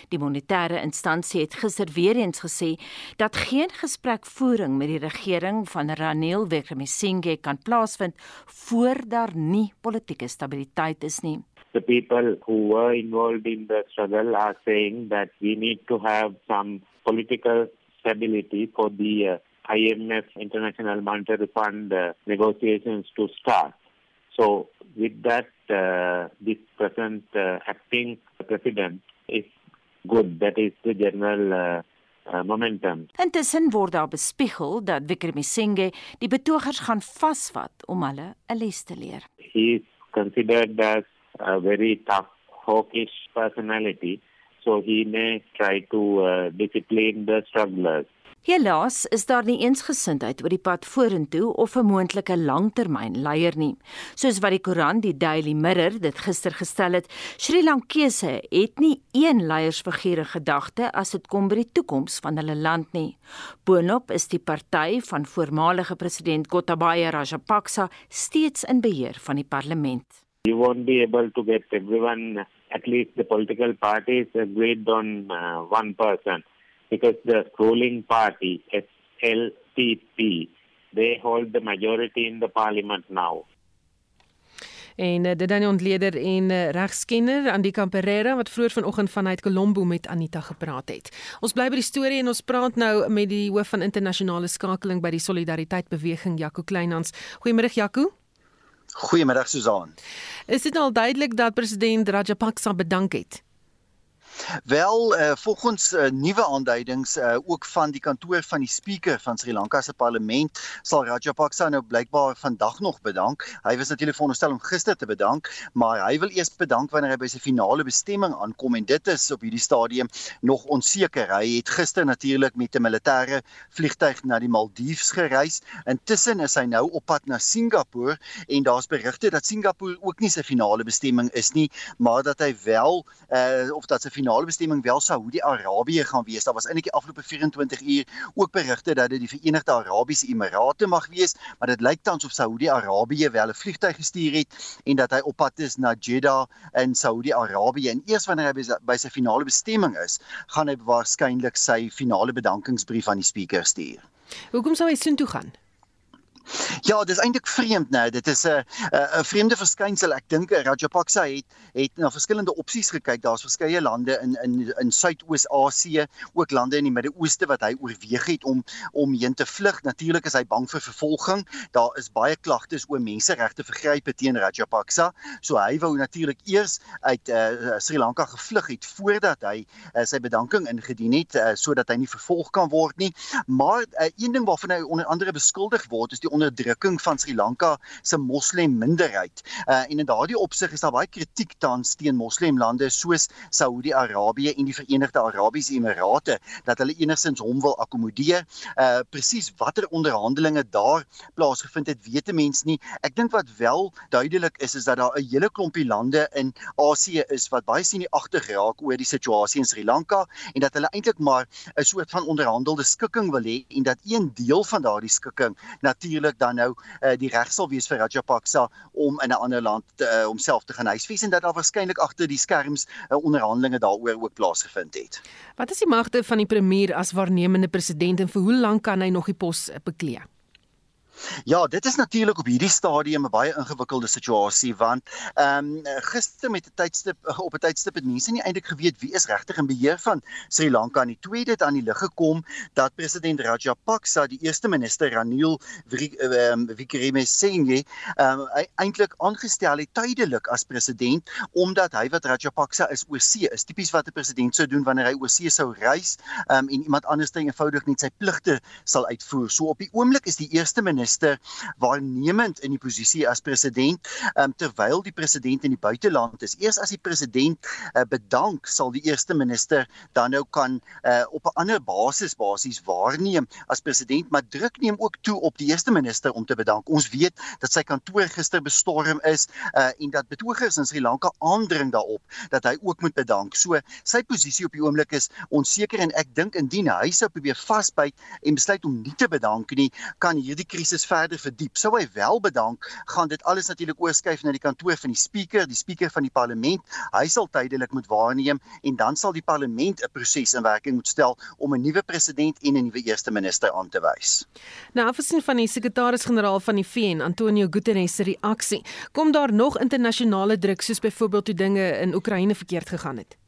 Die monetêre instansie het gister weer eens gesê dat geen gesprekvoering met die regering van Ranil Wickremesinghe kan plaasvind voordat daar nie politieke stabiliteit is nie. The people who were involved in the struggle are saying that we need to have some political stability for the uh, IMF International Monetary Fund uh, negotiations to start. So with that, uh, this present uh, acting president is good. That is the general uh, momentum. Intussen word daar bespiegel dat Wickremesinghe die betogers gaan vasvat om hulle 'n les te leer. He is considered as a very tough hawkish personality, so he may try to uh, discipline the strugglers. Helaas is daar nie eensgesindheid oor die pad vorentoe of 'n moontlike langtermyn leier nie. Soos wat die koerant die Daily Mirror dit gister gestel het, Sri Lankese het nie een leiersfiguur in gedagte as dit kom by die toekoms van hulle land nie. Boonop is die party van voormalige president Gotabaya Rajapaksa steeds in beheer van die parlement. You won't be able to get everyone at least the political parties agreed on uh, one person because the ruling party, SLTP, they hold the majority in the parliament now. En uh, dit dan die ontleder en uh, regskenner Andika Pereira wat vroeër vanoggend vanuit Colombo met Anita gepraat het. Ons bly by die storie en ons praat nou met die hoof van internasionale skakeling by die Solidariteit Beweging Jaco Kleinhans. Goeiemôre Jaco. Goeiemôre Susan. Is dit al duidelik dat president Rajapaksa bedank het? Wel, uh, volgens uh, nuwe aanduidings uh, ook van die kantoor van die spreker van Sri Lanka se parlement sal Rajapaksa nou blykbaar vandag nog bedank. Hy was natuurlik veronderstel om gister te bedank, maar hy wil eers bedank wanneer hy by sy finale bestemming aankom en dit is op hierdie stadium nog onseker. Hy het gister natuurlik met 'n militêre vliegtyg na die Maldives gereis. Intussen is hy nou op pad na Singapore en daar's berigte dat Singapore ook nie sy finale bestemming is nie, maar dat hy wel uh, of dat sy finale bestemming wel Saudi-Arabië gaan wees. Daar was eintlik die afgelope 24 uur ook berigte dat dit die Verenigde Arabiese Emirate mag wees, maar dit lyk tans of Saudi-Arabië wel 'n vliegtuig gestuur het en dat hy op pad is na Jeddah in Saudi-Arabië. En eers wanneer hy by sy finale bestemming is, gaan hy waarskynlik sy finale bedankingsbrief aan die spreker stuur. Hoekom sou hy soontoe gaan? Ja, dis eintlik vreemd nou. Dit is 'n 'n vreemde verskynsel. Ek dink Rajapaksa het het na verskillende opsies gekyk. Daar's verskeie lande in in in Suidoos-Asië, ook lande in die Midde-Ooste wat hy oorweeg het om om heen te vlug. Natuurlik is hy bang vir vervolging. Daar is baie klagtes oor menseregte vergrype teen Rajapaksa. So hy wou natuurlik eers uit uh, Sri Lanka gevlug het voordat hy uh, sy bedanking ingedien het uh, sodat hy nie vervolg kan word nie. Maar uh, een ding waarvan hy onder andere beskuldig word is die onderdrukking onderdrukking van Sri Lanka se moslim minderheid. Uh en in daardie opsig is daar baie kritiek tans teen moslimlande soos Saudi-Arabië en die Verenigde Arabiese Emirate dat hulle enigstens hom wil akkommodeer. Uh presies watter onderhandelinge daar plaasgevind het, weet 'n mens nie. Ek dink wat wel duidelik is is dat daar 'n hele klompie lande in Asië is wat baie sien die agter geraak oor die situasie in Sri Lanka en dat hulle eintlik maar 'n soort van onderhandelde skikking wil hê en dat een deel van daardie skikking natuurlik dan nou uh, die reg sal wees vir Rajapaksa om in 'n ander land uh, homself te gaan huisves en dat daar waarskynlik agter die skerms uh, onderhandelinge daaroor ook plaasgevind het. Wat is die magte van die premier as waarnemende president en vir hoe lank kan hy nog die pos beklee? Ja, dit is natuurlik op hierdie stadium 'n baie ingewikkelde situasie want ehm um, gister met 'n tydstip op 'n tydstip het mense nie eintlik geweet wie is regtig in beheer van Sri Lanka nie. Tweede het aan die lig gekom dat president Rajapaksa die eerste minister Ranil ehm, Wickremesinghe ehm um, eintlik aangestel het tydelik as president omdat hy wat Rajapaksa is see is. Tipies wat 'n president sou doen wanneer hy see sou reis ehm um, en iemand anders dan eenvoudig net sy pligte sal uitvoer. So op die oomblik is die eerste minister minister waarnemend in die posisie as president um, terwyl die president in die buiteland is. Eers as die president uh, bedank sal die eerste minister dan nou kan uh, op 'n ander basis basies waarneem as president, maar druk neem ook toe op die eerste minister om te bedank. Ons weet dat sy kantoor gister bestorm is uh, en dat betogers in Sri Lanka aandring daarop dat hy ook moet bedank. So sy posisie op die oomblik is onseker en ek dink indien hy sou probeer vasbyt en besluit om nie te bedank nie, kan hierdie krisis krisis verder verdiep. Sou hy wel bedank, gaan dit alles natuurlik oorskuif na die kantoor van die spreker, die spreker van die parlement. Hy sal tydelik moet waarneem en dan sal die parlement 'n proses in werking moet stel om 'n nuwe president en 'n nuwe eerste minister aan te wys. Nou afgesien van die sekretaris-generaal van die VN, Antonio Guterres se reaksie, kom daar nog internasionale druk soos byvoorbeeld toe dinge in Oekraïne verkeerd gegaan het?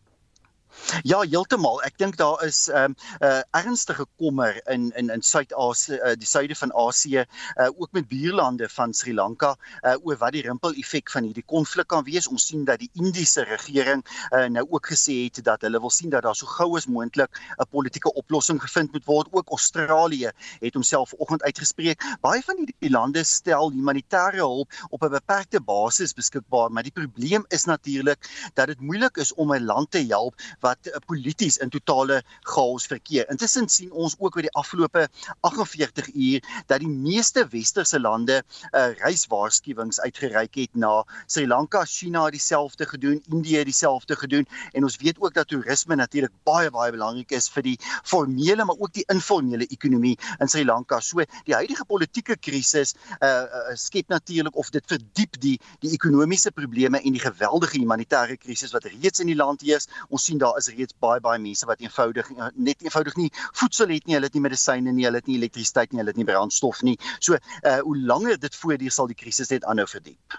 Ja, heeltemal. Ek dink daar is 'n um, ehm, uh, ernstige kommer in in in Suid-Asië, uh, die suide van Asië, uh, ook met buurlande van Sri Lanka, uh, oor wat die rimpel-effek van hierdie konflik kan wees. Ons sien dat die Indiese regering uh, nou ook gesê het dat hulle wil sien dat daar so gou as moontlik 'n politieke oplossing gevind moet word. Ook Australië het homself vanoggend uitgespreek. Baie van hierdie lande stel humanitêre hulp op 'n beperkte basis beskikbaar, maar die probleem is natuurlik dat dit moeilik is om 'n land te help wat polities in totale chaos verkeer. Intussen sien ons ook oor die afgelope 48 uur dat die meeste westerse lande uh, reiswaarskuwings uitgereik het na Sri Lanka, China dieselfde gedoen, Indië dieselfde gedoen en ons weet ook dat toerisme natuurlik baie baie belangrik is vir die formele maar ook die informele ekonomie in Sri Lanka. So die huidige politieke krisis uh, uh, skep natuurlik of dit verdiep die die ekonomiese probleme en die geweldige humanitêre krisis wat reeds in die land heers. Ons sien daar daar is reeds baie baie mense wat eenvoudig eh, net eenvoudig nie voedsel het nie, hulle het nie medisyne nie, hulle het nie elektrisiteit nie, hulle het nie brandstof nie. So, uh hoe langer dit voortduur sal die krisis net aanhou verdiep.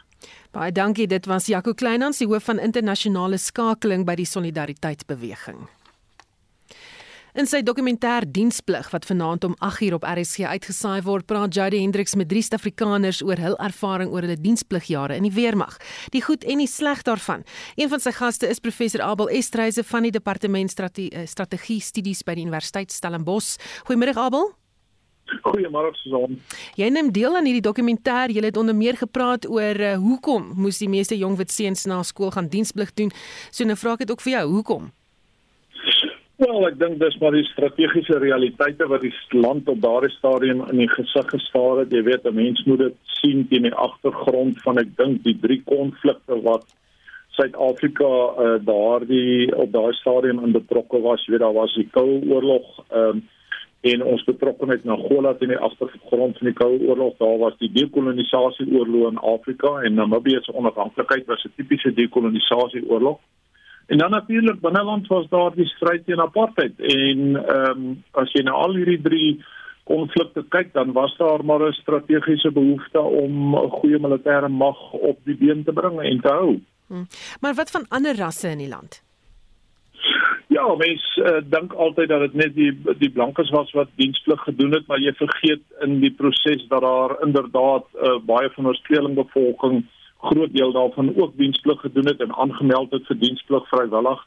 Baie dankie, dit was Jaco Kleinhans, die hoof van internasionale skakeling by die Solidariteitsbeweging. In sy dokumentêr Diensplig wat vanaand om 8uur op RSG uitgesaai word, praat Jody Hendriks met drie Suid-Afrikaners oor hul ervaring oor hulle dienspligjare in die weermag, die goed en die sleg daarvan. Een van sy gaste is professor Abel Estreise van die Departement Strate eh, Strategie Studies by die Universiteit Stellenbosch. Goeiemôre Abel. Goeiemôre Susan. Jy neem deel aan hierdie dokumentêr. Jy het onder meer gepraat oor uh, hoekom moes die meeste jong wit seuns na skool gaan diensplig doen. So nou vra ek dit ook vir jou, hoekom? Wel, ek dink dis maar die strategiese realiteite wat die land op daardie stadium in die gesig gestaar het. Jy weet, 'n mens moet dit sien teen die agtergrond van ek dink die drie konflikte wat Suid-Afrika uh, daardie op daardie stadium in betrokke was. Jy weet, daar was die Koue Oorlog ehm um, en ons betrokkeheid na Angola teen die agtergrond van die Koue Oorlog. Daar was die dekolonisasie oorlog in Afrika en Namibië se onafhanklikheid was 'n tipiese dekolonisasie oorlog. En dan natuurlik binneland was daar die stryd teen apartheid en ehm um, as jy na al hierdie drie konflikte kyk dan was daar maar 'n strategiese behoefte om 'n goeie militêre mag op die been te bring en te hou. Hmm. Maar wat van ander rasse in die land? Ja, mens uh, dink altyd dat dit net die die blankes was wat diensplig gedoen het, maar jy vergeet in die proses dat daar inderdaad uh, baie van ons tweelingbevolking groot deel daarvan ook diensplig gedoen het en aangemeld het vir diensplig vrywillig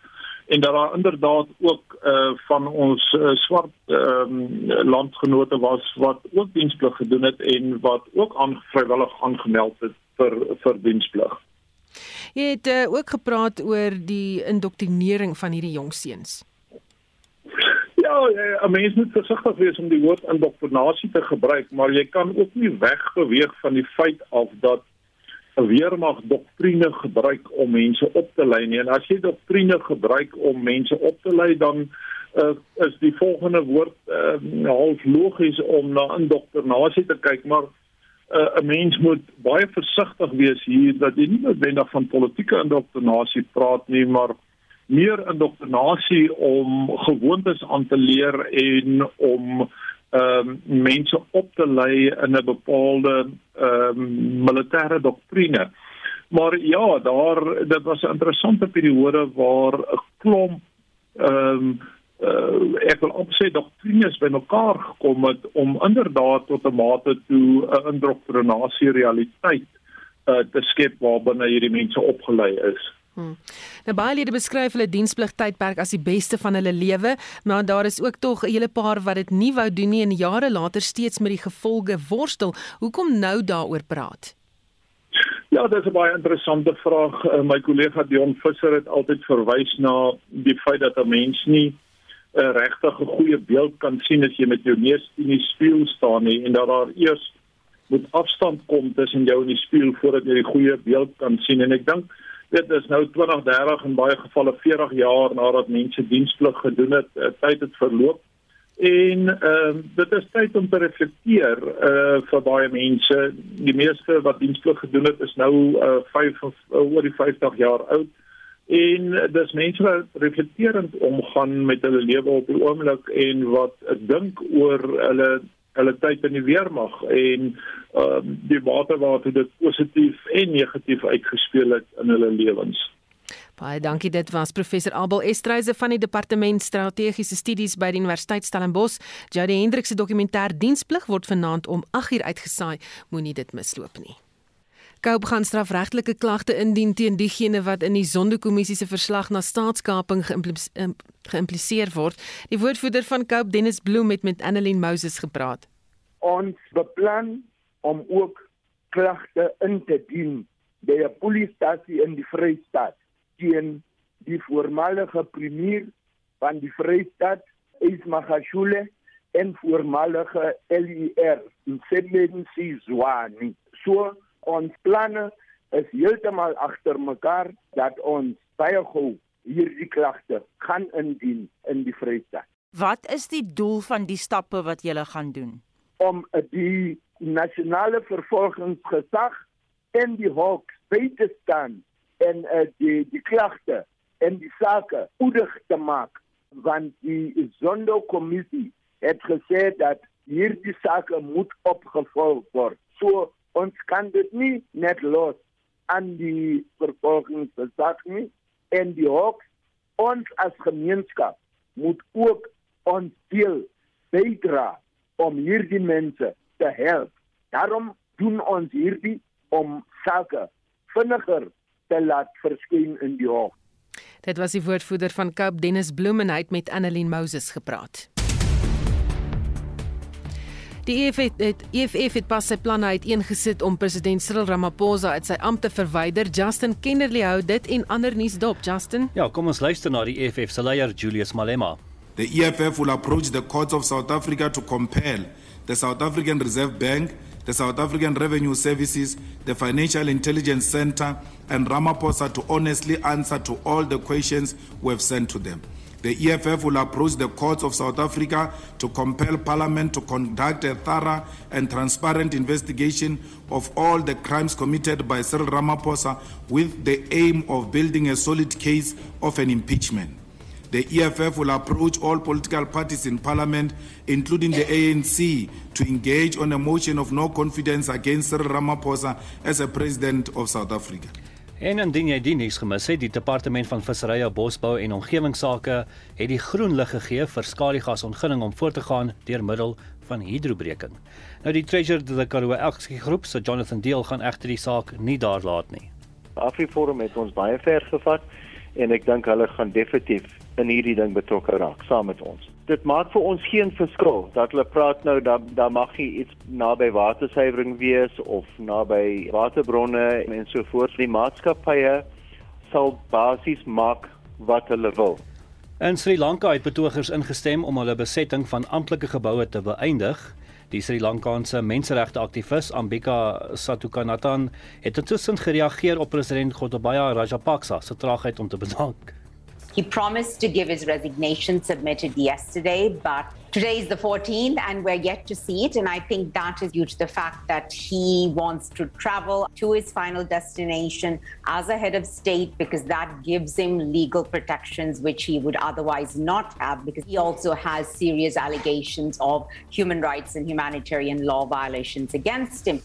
en dat daar inderdaad ook uh van ons uh, swart ehm um, landgenote was wat ook diensplig gedoen het en wat ook aan vrywillig aangemeld het vir vir diensplig. Jy het uh, ook gepraat oor die indoktrinering van hierdie jong seuns. Ja, 'n mens moet versigtig wees om die woord indoktrinasie te gebruik, maar jy kan ook nie wegbeweeg van die feit af dat weermag doktrine gebruik om mense op te lei nie. En as jy doktrine gebruik om mense op te lei, dan uh, is die volgende woord uh, half logies om na indoktrinasie te kyk, maar uh, 'n mens moet baie versigtig wees hier dat jy nie noodwendig van politieke indoktrinasie praat nie, maar meer indoktrinasie om gewoontes aan te leer en om ehm um, mense op te lei in 'n bepaalde ehm um, militêre doktrine. Maar ja, daar dit was 'n interessante periode waar 'n klomp ehm um, uh, ek wil opsê doktrines bymekaar gekom het om inderdaad tot 'n mate toe 'n indoktrinasie realiteit uh, te skep waarbinne hierdie mense opgelei is. Hmm. Nou baie lede beskryf hulle dienspligtydperk as die beste van hulle lewe, maar daar is ook tog 'n hele paar wat dit nie wou doen nie en jare later steeds met die gevolge worstel. Hoekom nou daaroor praat? Ja, dit is 'n baie interessante vraag. Uh, my kollega Dion Visser het altyd verwys na die feit dat 'n mens nie 'n uh, regtig 'n goeie beeld kan sien as jy met jou neus in die spieël staan nie en dat daar eers moet afstand kom tussen jou en die spieël voordat jy die goeie beeld kan sien en ek dink dit is nou 20 30 in baie gevalle 40 jaar nadat mense diensplig gedoen het. Uh, tyd het verloop. En ehm uh, dit is tyd om te reflekteer uh vir baie mense. Die meeste wat diensplig gedoen het is nou uh 5 of uh, oor die 50 jaar oud. En dis mense wat reflekterend omgaan met hulle lewe op die oomblik en wat dink oor hulle hulle tyd in die weermag en ehm um, die mate waartoe dit positief en negatief uitgespeel het in hulle lewens. Baie dankie dit was professor Abel Estreise van die departement strategiese studies by die Universiteit Stellenbosch. Jody Hendrik se dokumentêr Diensplig word vanaand om 8uur uitgesaai. Moenie dit misloop nie. Koup gaan strafregtelike klagte indien teen diegene wat in die Sondekommissie se verslag na staatskaping geïmpliseer word. Die woordvoerder van Koup Dennis Bloem het met Annelien Moses gepraat. Ons beplan om ook klagte in te dien by 'n polisiestasie in die Vrystaat teen die voormalige premier van die Vrystaat, Ismagashule en voormalige LER, Msebenzi Zwane. So ons planne is heeltemal agter mekaar dat ons baie gou hierdie klagte gaan indien in die Vrystaat. Wat is die doel van die stappe wat julle gaan doen? Om die nasionale vervolgingsgesag en die hoek by te staan en uh, die die klagte en die sake oedig te maak want die sonderkommissie het gesê dat hierdie sake moet opgevolg word. So ons kan dit nie net los aan die vervolgingsgesag nie en die hoek ons as gemeenskap moet ook ons deel bydra om hierdie mense te help. Daarom doen ons hierdie om sake vinniger te laat verskyn in die hof. Dit was die woordvoerder van Kaap Dennis Bloem en hy het met Annelien Moses gepraat. Die EFF het EFF het pas sy planne uiteengesit om president Cyril Ramaphosa uit sy ampt te verwyder. Justin Kennerly hou dit en ander nuus dop. Justin. Ja, kom ons luister na die EFF se leier Julius Malema. The EFF will approach the courts of South Africa to compel the South African Reserve Bank, the South African Revenue Services, the Financial Intelligence Center and Ramaphosa to honestly answer to all the questions we've sent to them. The EFF will approach the courts of South Africa to compel Parliament to conduct a thorough and transparent investigation of all the crimes committed by Cyril Ramaphosa with the aim of building a solid case of an impeachment. The EFF will approach all political parties in Parliament, including the ANC, to engage on a motion of no confidence against Cyril Ramaphosa as a President of South Africa. En indien jy die nuus gemis het, die departement van visserye, bosbou en omgewingsake het die groen lig gegee vir skaliegasontginning om voort te gaan deur middel van hidrobreking. Nou die Treasure de la Karoo Aksie groep se Jonathan Deel gaan egter die saak nie daar laat nie. Afriforum het ons baie ver gevat en ek dink hulle gaan definitief in hierdie ding betrokke raak saam met ons. Dit maak vir ons geen verskil dat hulle praat nou dat daar mag nie iets naby watersuiwering wees of naby waterbronne en so voort. Die maatskappye sal basies maak wat hulle wil. In Sri Lanka het betogers ingestem om hulle besetting van amptelike geboue te beëindig. Die Sri Lankaanse menseregte aktivis Ambika Satukanathan het intussen gereageer op president Gotabaya Rajapaksa se traagheid om te bedank. He promised to give his resignation submitted yesterday, but today is the 14th and we're yet to see it. And I think that is due to the fact that he wants to travel to his final destination as a head of state because that gives him legal protections which he would otherwise not have because he also has serious allegations of human rights and humanitarian law violations against him.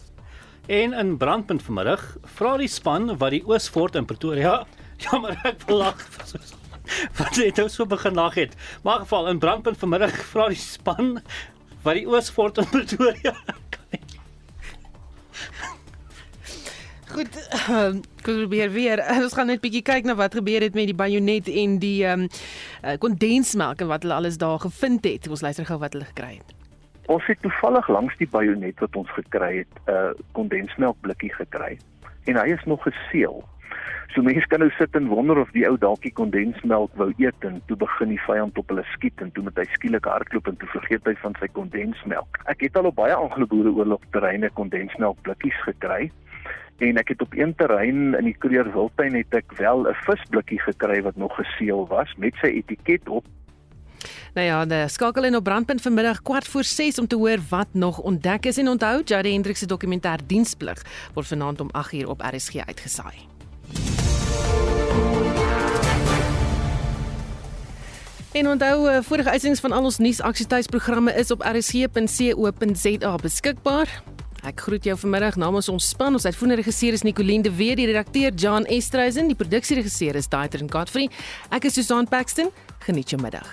En in brandpunt vanmiddag vra die span wat die Oosfort in Pretoria jammer ek lag wat het nou so begin lag het. Maar in geval in brandpunt vanmiddag vra die span wat die Oosfort in Pretoria Goed, um, probeer weer. Ons gaan net bietjie kyk na wat gebeur het met die bajonet en die ehm um, kondensmelk en wat hulle alles daar gevind het. Ons luister gou wat hulle gekry het. Ons het toevallig langs die bajonet wat ons gekry het, 'n uh, kondensmelk blikkie gekry. En hy is nog geseël. So mense kan nou sit en wonder of die ou dalk die kondensmelk wou eet en toe begin die vyand op hulle skiet en toe moet hy skielik hardloop en toe vergeet hy van sy kondensmelk. Ek het al op baie aangeboorde oorlogterreine kondensmelk blikkies gekry en ek het op een terrein in die Kruger Wildtuin het ek wel 'n visblikkie gekry wat nog geseël was met sy etiket op. Nou ja, die skakel in op brandpunt vanmiddag kwart voor 6 om te hoor wat nog ontdek is en onthou Jade Hendrik se dokumentêr Diensplig word vanaand om 8uur op RSG uitgesaai. En onthou, uh, vorige uitsendings van al ons nuusaksietuisprogramme is op rsc.co.za beskikbaar. Ek groet jou vanmiddag namens ons span. Ons uitvoerende regisseur is Nicoline de Weer, die redakteur John Estreisen, die produksieregisseur is Daiter en Godfrey. Ek is Susan Paxton. Geniet jou middag.